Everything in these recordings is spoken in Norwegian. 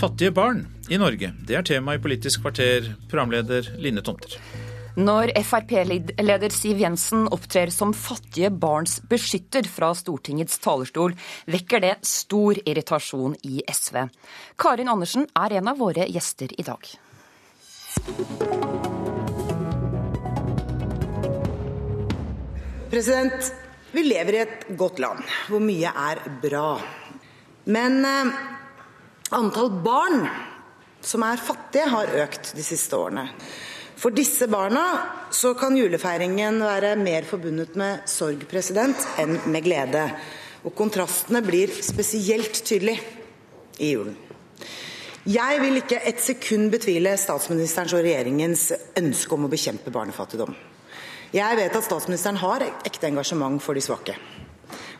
Fattige barn i Norge, det er tema i Politisk kvarter, programleder Line Tomter. Når Frp-leder Siv Jensen opptrer som fattige barns beskytter fra Stortingets talerstol, vekker det stor irritasjon i SV. Karin Andersen er en av våre gjester i dag. President, vi lever i et godt land hvor mye er bra. Men eh, antall barn som er fattige, har økt de siste årene. For disse barna så kan julefeiringen være mer forbundet med sorg president, enn med glede. Og kontrastene blir spesielt tydelige i julen. Jeg vil ikke et sekund betvile statsministerens og regjeringens ønske om å bekjempe barnefattigdom. Jeg vet at statsministeren har ekte engasjement for de svake.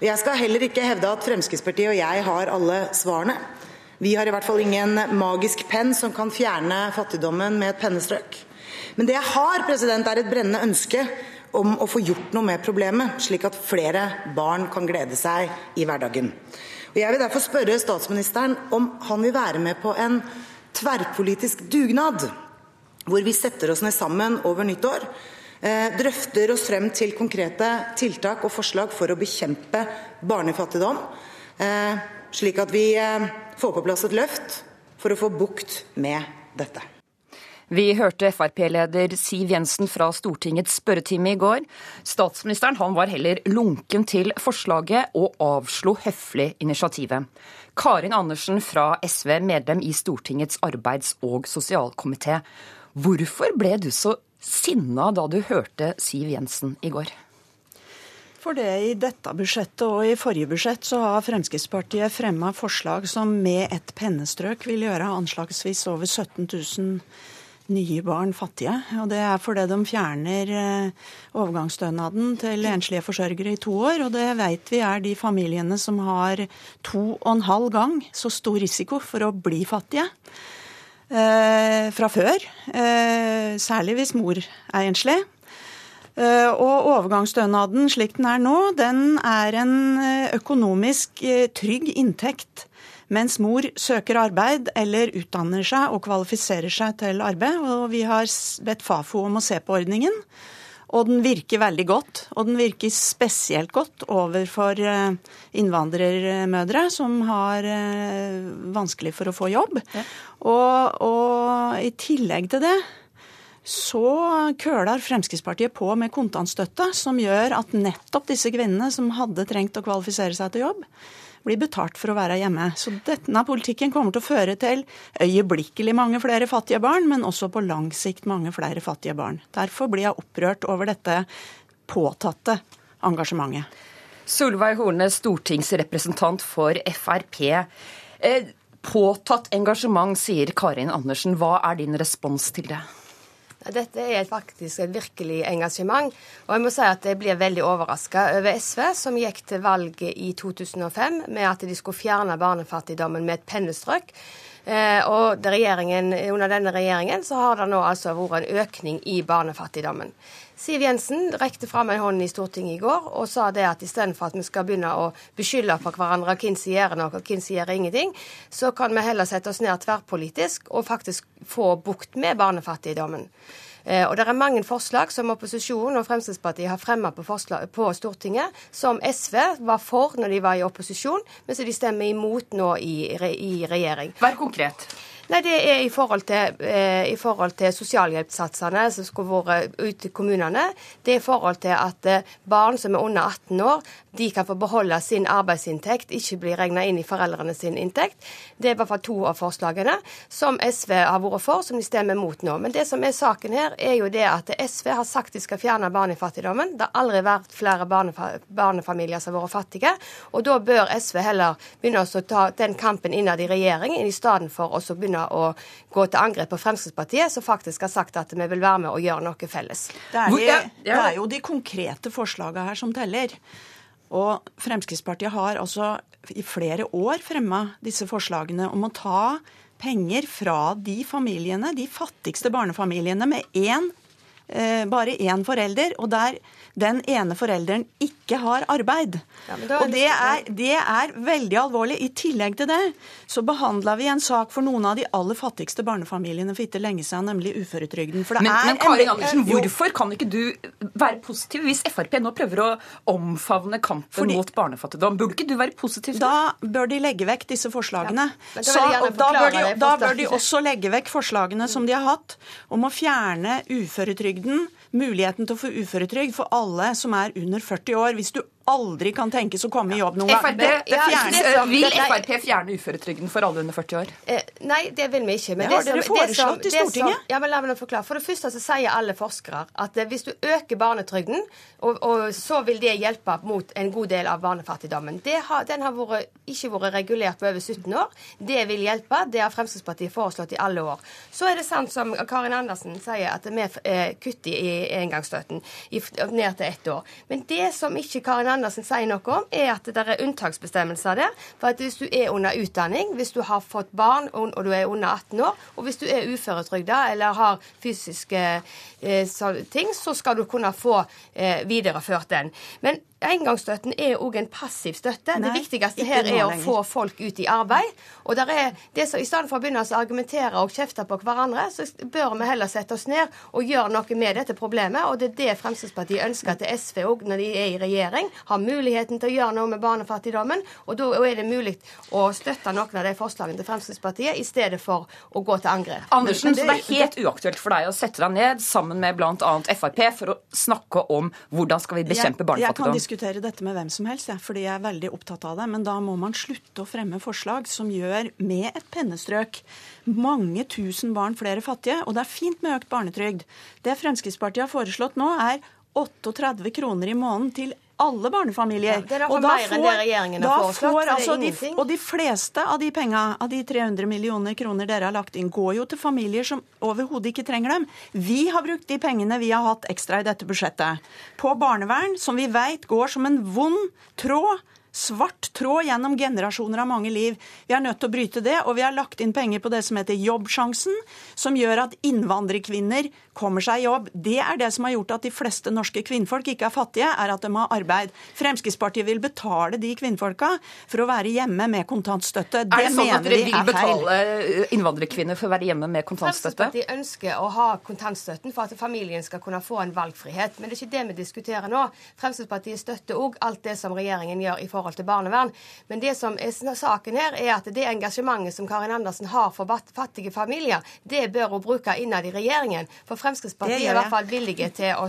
Jeg skal heller ikke hevde at Fremskrittspartiet og jeg har alle svarene. Vi har i hvert fall ingen magisk penn som kan fjerne fattigdommen med et pennestrøk. Men det jeg har, president, er et brennende ønske om å få gjort noe med problemet, slik at flere barn kan glede seg i hverdagen. Og Jeg vil derfor spørre statsministeren om han vil være med på en tverrpolitisk dugnad, hvor vi setter oss ned sammen over nyttår, eh, drøfter oss frem til konkrete tiltak og forslag for å bekjempe barnefattigdom, eh, slik at vi eh, får på plass et løft for å få bukt med dette. Vi hørte Frp-leder Siv Jensen fra Stortingets spørretime i går. Statsministeren han var heller lunken til forslaget og avslo høflig initiativet. Karin Andersen fra SV, medlem i Stortingets arbeids- og sosialkomité. Hvorfor ble du så sinna da du hørte Siv Jensen i går? For det I dette budsjettet og i forrige budsjett så har Fremskrittspartiet fremma forslag som med et pennestrøk vil gjøre anslagsvis over 17 000 nye barn fattige. Og det er fordi de fjerner eh, overgangsstønaden til enslige forsørgere i to år. Og det vet vi er de familiene som har to og en halv gang så stor risiko for å bli fattige. Eh, fra før. Eh, særlig hvis mor er enslig. Eh, og overgangsstønaden slik den er nå, den er en eh, økonomisk eh, trygg inntekt mens mor søker arbeid eller utdanner seg og kvalifiserer seg til arbeid. Og vi har bedt Fafo om å se på ordningen. Og den virker veldig godt. Og den virker spesielt godt overfor innvandrermødre som har vanskelig for å få jobb. Ja. Og, og i tillegg til det så køler Fremskrittspartiet på med kontantstøtte, som gjør at nettopp disse kvinnene som hadde trengt å kvalifisere seg til jobb, blir betalt for å være hjemme. Så denne politikken kommer til å føre til øyeblikkelig mange flere fattige barn, men også på lang sikt mange flere fattige barn. Derfor blir jeg opprørt over dette påtatte engasjementet. Solveig Horne, stortingsrepresentant for Frp. Eh, påtatt engasjement, sier Karin Andersen. Hva er din respons til det? Dette er faktisk et virkelig engasjement. Og jeg må si at jeg blir veldig overraska over SV, som gikk til valget i 2005 med at de skulle fjerne barnefattigdommen med et pennestrøk. Eh, og under denne regjeringen så har det nå altså vært en økning i barnefattigdommen. Siv Jensen rekte fram en hånd i Stortinget i går og sa det at istedenfor at vi skal begynne å beskylde for hverandre hvem som gjør noe og hvem som gjør ingenting, så kan vi heller sette oss ned tverrpolitisk og faktisk få bukt med barnefattigdommen. Eh, og Det er mange forslag som opposisjonen og Fremskrittspartiet har fremmet på, på, Stortinget, som SV var for når de var i opposisjon, men som de stemmer imot nå i, i regjering. Vær konkret. Nei, Det er i forhold til, eh, i forhold til sosialhjelpssatsene som skulle vært ute i kommunene. Det er i forhold til at eh, barn som er under 18 år, de kan få beholde sin arbeidsinntekt, ikke bli regna inn i foreldrene sin inntekt. Det er i hvert fall to av forslagene som SV har vært for, som de stemmer mot nå. Men det som er saken her, er jo det at SV har sagt de skal fjerne barnefattigdommen. Det har aldri vært flere barnefa barnefamilier som har vært fattige. Og da bør SV heller begynne å ta den kampen innad i regjeringen, i stedet for å begynne begynne å gå til angrep på Fremskrittspartiet, som faktisk har sagt at vi vil være med og gjøre noe felles. Det er, de, det er jo de konkrete forslagene her som teller. Og Fremskrittspartiet har altså i flere år fremma disse forslagene om å ta penger fra de familiene, de fattigste barnefamiliene med én eh, bare én forelder, og der den ene forelderen ikke har arbeid. Ja, det og det er, det er veldig alvorlig. I tillegg til det så behandla vi en sak for noen av de aller fattigste barnefamiliene for ikke lenge siden, nemlig uføretrygden. For det Men, er men Karin Andersen, hvorfor kan ikke du være positiv hvis Frp nå prøver å omfavne kampen Fordi- mot barnefattigdom? Burde ikke du være positiv? Da bør de legge vekk disse forslagene. Ja, da Så, og da, bør de, da bør de også legge vekk forslagene som de har hatt om å fjerne uføretrygden, muligheten til å få uføretrygd for alle som er under 40 år. Hvis du aldri kan tenkes å komme i jobb noen gang. Ja, det vil. Frp fjerne uføretrygden for alle under 40 år? Eh, nei, det vil vi ikke. Men Det har dere foreslått som- i Stortinget. ja, men la meg nå forklare. For det første så sier alle forskere at eh, hvis du øker barnetrygden, og, og så vil det hjelpe mot en god del av barnefattigdommen. Det har, den har vært, ikke vært regulert på over 17 år. Det vil hjelpe. Det har Fremskrittspartiet foreslått i alle år. Så er det sant som Karin Andersen sier, at vi eh, kutter i engangsstøtten ned til ett år. Men det som ikke Karin Andersen sier noe om, er at det er unntaksbestemmelser der. For at hvis du er under utdanning, hvis du har fått barn og du er under 18 år, og hvis du er uføretrygda eller har fysiske eh, ting, så skal du kunne få eh, videreført den. Men engangsstøtten er òg en passiv støtte. Nei, det viktigste her er å lenger. få folk ut i arbeid. Og der er det som, I stedet for å begynne å argumentere og kjefte på hverandre, så bør vi heller sette oss ned og gjøre noe med dette problemet. Og det er det Fremskrittspartiet ønsker til SV òg, når de er i regjering, har muligheten til å gjøre noe med barnefattigdommen. Og da er det mulig å støtte noen av de forslagene til Fremskrittspartiet i stedet for å gå til angrep. Andersen, Men så det er helt uaktuelt for deg å sette deg ned sammen med bl.a. Frp for å snakke om hvordan skal vi bekjempe Jeg, jeg barnefattigdom. Diskutere dette med hvem som helst, ja, fordi jeg er veldig opptatt av det. Men da må man slutte å fremme forslag som gjør, med et pennestrøk, mange tusen barn flere fattige. Og det er fint med økt barnetrygd. Det Fremskrittspartiet har foreslått nå, er 38 kroner i måneden til alle barnefamilier. Ja, Og da har da får altså de, og de fleste av de pengene, av de 300 millioner kroner dere har lagt inn, går jo til familier som overhodet ikke trenger dem. Vi har brukt de pengene vi har hatt ekstra i dette budsjettet, på barnevern, som vi veit går som en vond tråd. Svart tråd gjennom generasjoner av mange liv. Vi er nødt til å bryte det, og vi har lagt inn penger på det som heter Jobbsjansen, som gjør at innvandrerkvinner kommer seg i jobb. Det er det som har gjort at de fleste norske kvinnfolk ikke er fattige, er at de har arbeid. Fremskrittspartiet vil betale de kvinnfolka for å være hjemme med kontantstøtte. Det, Er det sånn at mener dere vil er betale eh, innvandrerkvinner for å være hjemme med kontantstøtte? Fremskrittspartiet ønsker å ha kontantstøtten for at familien skal kunne få en valgfrihet. Men det er ikke det vi diskuterer nå. Fremskrittspartiet støtter òg alt det som regjeringen gjør i forhold til barnevern. Men det som er saken her, er at det engasjementet som Karin Andersen har for fattige familier, det bør hun bruke innad i regjeringen. For Fremskrittspartiet er i hvert fall villige til å,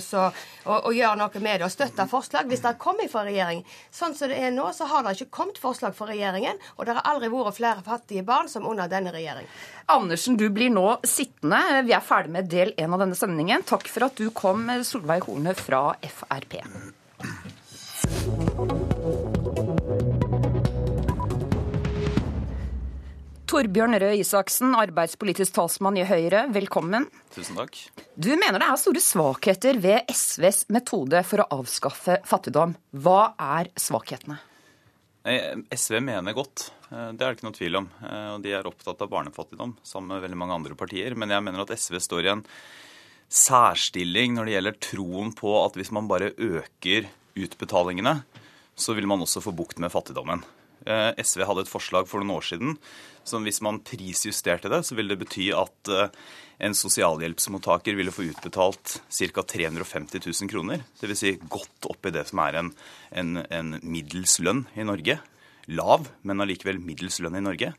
å, å gjøre noe med det og støtte forslag hvis det kommer fra regjering. Sånn som det er nå, så har det ikke kommet forslag fra regjeringen, og det har aldri vært flere fattige barn som under denne regjeringen. Andersen, du blir nå sittende. Vi er ferdig med del én av denne sendingen. Takk for at du kom, Solveig Horne fra Frp. Torbjørn Røe Isaksen, arbeidspolitisk talsmann i Høyre, velkommen. Tusen takk. Du mener det er store svakheter ved SVs metode for å avskaffe fattigdom. Hva er svakhetene? SV mener godt, eh, det er det ikke noe tvil om. Eh, Og de er opptatt av barnefattigdom, sammen med veldig mange andre partier. Men jeg mener at SV står i en særstilling når det gjelder troen på at hvis man bare øker utbetalingene, så vil man også få bukt med fattigdommen. Eh, SV hadde et forslag for noen år siden som hvis man prisjusterte det, så ville det bety at eh, en sosialhjelpsmottaker ville få utbetalt ca. 350 000 kroner. Dvs. Si godt oppi det som er en, en, en middels lønn i Norge. Lav, men allikevel middels lønn i Norge.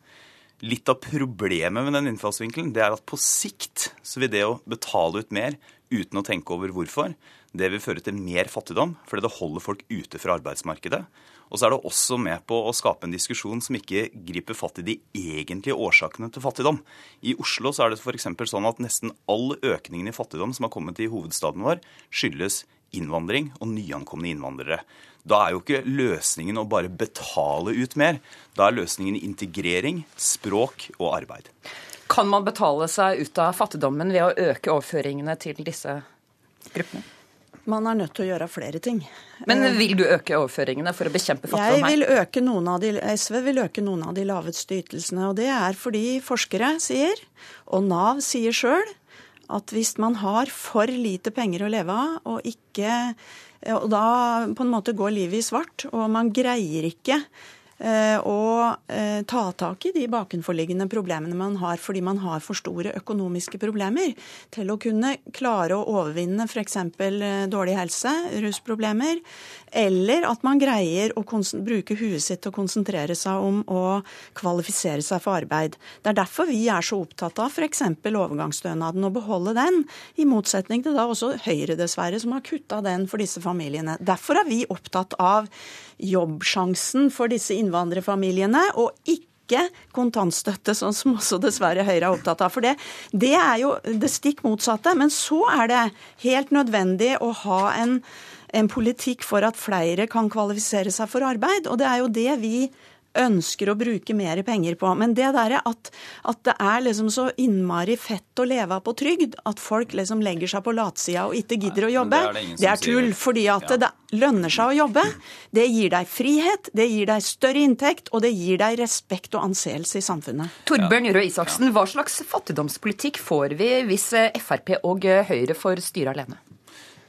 Litt av problemet med den innfallsvinkelen det er at på sikt så vil det å betale ut mer uten å tenke over hvorfor, det vil føre til mer fattigdom, fordi det holder folk ute fra arbeidsmarkedet. Og så er det også med på å skape en diskusjon som ikke griper fatt i de egentlige årsakene til fattigdom. I Oslo så er det f.eks. sånn at nesten all økningen i fattigdom som har kommet i hovedstaden vår, skyldes innvandring og nyankomne innvandrere. Da er jo ikke løsningen å bare betale ut mer. Da er løsningen integrering, språk og arbeid. Kan man betale seg ut av fattigdommen ved å øke overføringene til disse gruppene? Man er nødt til å gjøre flere ting. Men vil du øke overføringene for å bekjempe Jeg fattigdom her? vil øke noen av de, SV vil øke noen av de laveste ytelsene. Og det er fordi forskere sier, og Nav sier sjøl, at hvis man har for lite penger å leve av, og ikke og da på en måte går livet i svart, og man greier ikke eh, eh, ta tak i de bakenforliggende problemene man har fordi man har for store økonomiske problemer til å kunne klare å overvinne f.eks. Eh, dårlig helse, rusproblemer, eller at man greier å bruke huet sitt til å konsentrere seg om å kvalifisere seg for arbeid. Det er derfor vi er så opptatt av f.eks. overgangsstønaden, og beholde den, i motsetning til da også Høyre, dessverre, som har kutta den for disse familiene. Derfor er vi opptatt av jobbsjansen for disse innvandrerfamiliene, og ikke kontantstøtte, sånn som også dessverre Høyre er opptatt av. For det, det er jo det stikk motsatte. Men så er det helt nødvendig å ha en, en politikk for at flere kan kvalifisere seg for arbeid. Og det er jo det vi ønsker å bruke mer penger på. Men det derre at, at, det er liksom så innmari fett å leve av på trygd, at folk liksom legger seg på latsida og ikke gidder å jobbe, det er, det er tull. Fordi at ja. det lønner seg å jobbe. Det gir deg frihet, det gir deg større inntekt, og det gir deg respekt og anseelse i samfunnet. Torbjørn Røe Isaksen, hva slags fattigdomspolitikk får vi hvis Frp og Høyre får styre alene?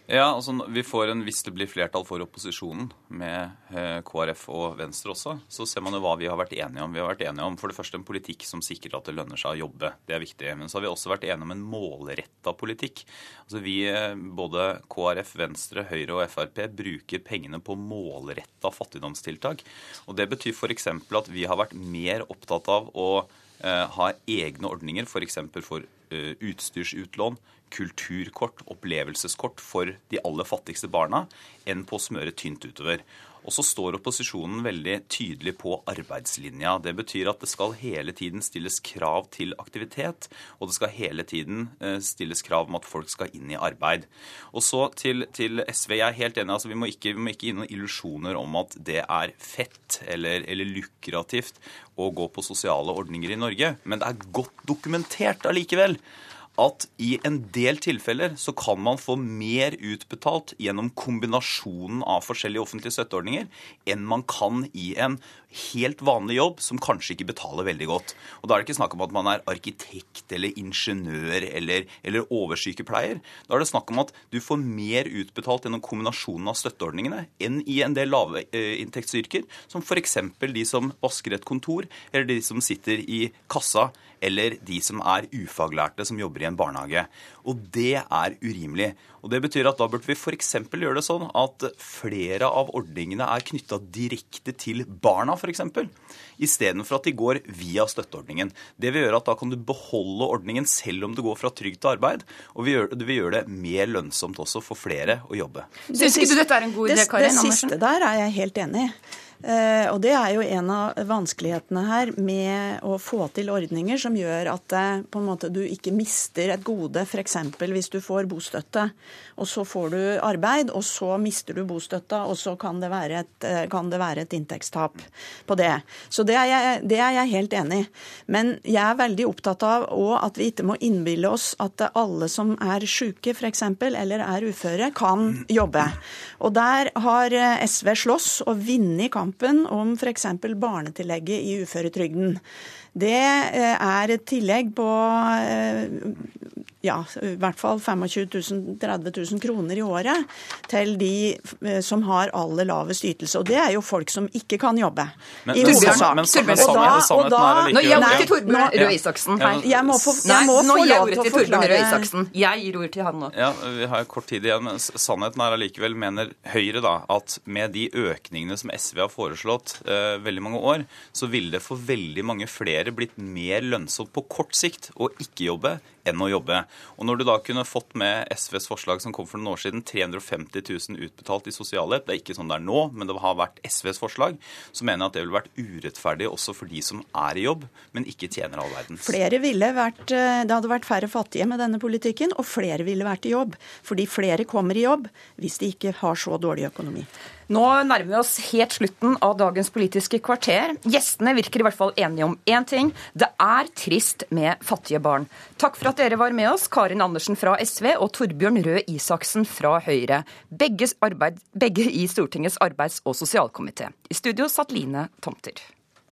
Ja, altså vi får en, Hvis det blir flertall for opposisjonen, med eh, KrF og Venstre også, så ser man jo hva vi har vært enige om. Vi har vært enige om for det første en politikk som sikrer at det lønner seg å jobbe. Det er viktig. Men så har vi også vært enige om en målretta politikk. Altså Vi, eh, både KrF, Venstre, Høyre og Frp, bruker pengene på målretta fattigdomstiltak. Og Det betyr f.eks. at vi har vært mer opptatt av å eh, ha egne ordninger, f.eks. for, for utstyrsutlån, kulturkort, opplevelseskort for de aller fattigste barna enn på å smøre tynt utover. Og så står opposisjonen veldig tydelig på arbeidslinja. Det betyr at det skal hele tiden stilles krav til aktivitet, og det skal hele tiden eh, stilles krav om at folk skal inn i arbeid. Og så til, til SV. Jeg er helt enig. altså Vi må ikke, vi må ikke gi noen illusjoner om at det er fett eller, eller lukrativt å gå på sosiale ordninger i Norge. Men det er godt dokumentert allikevel at i en del tilfeller så kan man få mer utbetalt gjennom kombinasjonen av forskjellige offentlige støtteordninger enn man kan i en helt vanlig jobb som kanskje ikke betaler veldig godt. Og Da er det ikke snakk om at man er arkitekt eller ingeniør eller, eller oversykepleier. Da er det snakk om at du får mer utbetalt gjennom kombinasjonen av støtteordningene enn i en del lavinntektsyrker, som f.eks. de som vasker et kontor, eller de som sitter i kassa, eller de som er ufaglærte som jobber i en barnehage. Og det er urimelig. Og Det betyr at da burde vi f.eks. gjøre det sånn at flere av ordningene er knytta direkte til barna, f.eks. Istedenfor at de går via støtteordningen. Det vil gjøre at da kan du beholde ordningen selv om du går fra trygd til arbeid. Og det vil gjøre det mer lønnsomt også for flere å jobbe. Syns ikke du dette er en god idé, Karin Andersen? Det siste der er jeg helt enig i. Eh, og det er jo en av vanskelighetene her med å få til ordninger som gjør at eh, måte, du ikke mister et gode, f.eks. hvis du får bostøtte, og så får du arbeid, og så mister du bostøtta, og så kan det være et, eh, det være et inntektstap på det. Så det er, jeg, det er jeg helt enig i. Men jeg er veldig opptatt av at vi ikke må innbille oss at alle som er syke f.eks., eller er uføre, kan jobbe. Og der har SV slåss og vunnet kampen kampen om f.eks. barnetillegget i uføretrygden. Det eh, er et tillegg på eh, ja, i hvert fall 25 000-30 000 kroner i året til de eh, som har aller lavest ytelse. Og det er jo folk som ikke kan jobbe. Men, I hovedsak. Men, men, sannheten er Nå gir jeg ordet til Torbjørn Røe Isaksen. Jeg må få, jeg må få lov til å forklare Jeg gir ord til han nå. Ja, Vi har kort tid igjen. men Sannheten er allikevel, mener Høyre, da, at med de økningene som SV har foreslått uh, veldig mange år, så ville det for veldig mange flere blitt mer lønnsomt på kort sikt å ikke jobbe enn å jobbe. Og Når du da kunne fått med SVs forslag som kom for noen år siden, 350 000 utbetalt i sosialhjelp, det er ikke sånn det er nå, men det har vært SVs forslag, så mener jeg at det ville vært urettferdig også for de som er i jobb, men ikke tjener all verdens. Flere ville vært, eh, Det hadde vært færre fattige med denne politikken, og flere ville vært i jobb. Fordi flere kommer i jobb hvis de ikke har så dårlig økonomi. Nå nærmer vi oss helt slutten av dagens Politiske kvarter. Gjestene virker i hvert fall enige om én ting. Det er trist med fattige barn. Takk for at dere var med oss, Karin Andersen fra SV og Torbjørn Røe Isaksen fra Høyre. Begge, arbeid, begge i Stortingets arbeids- og sosialkomité. I studio satt Line Tomter.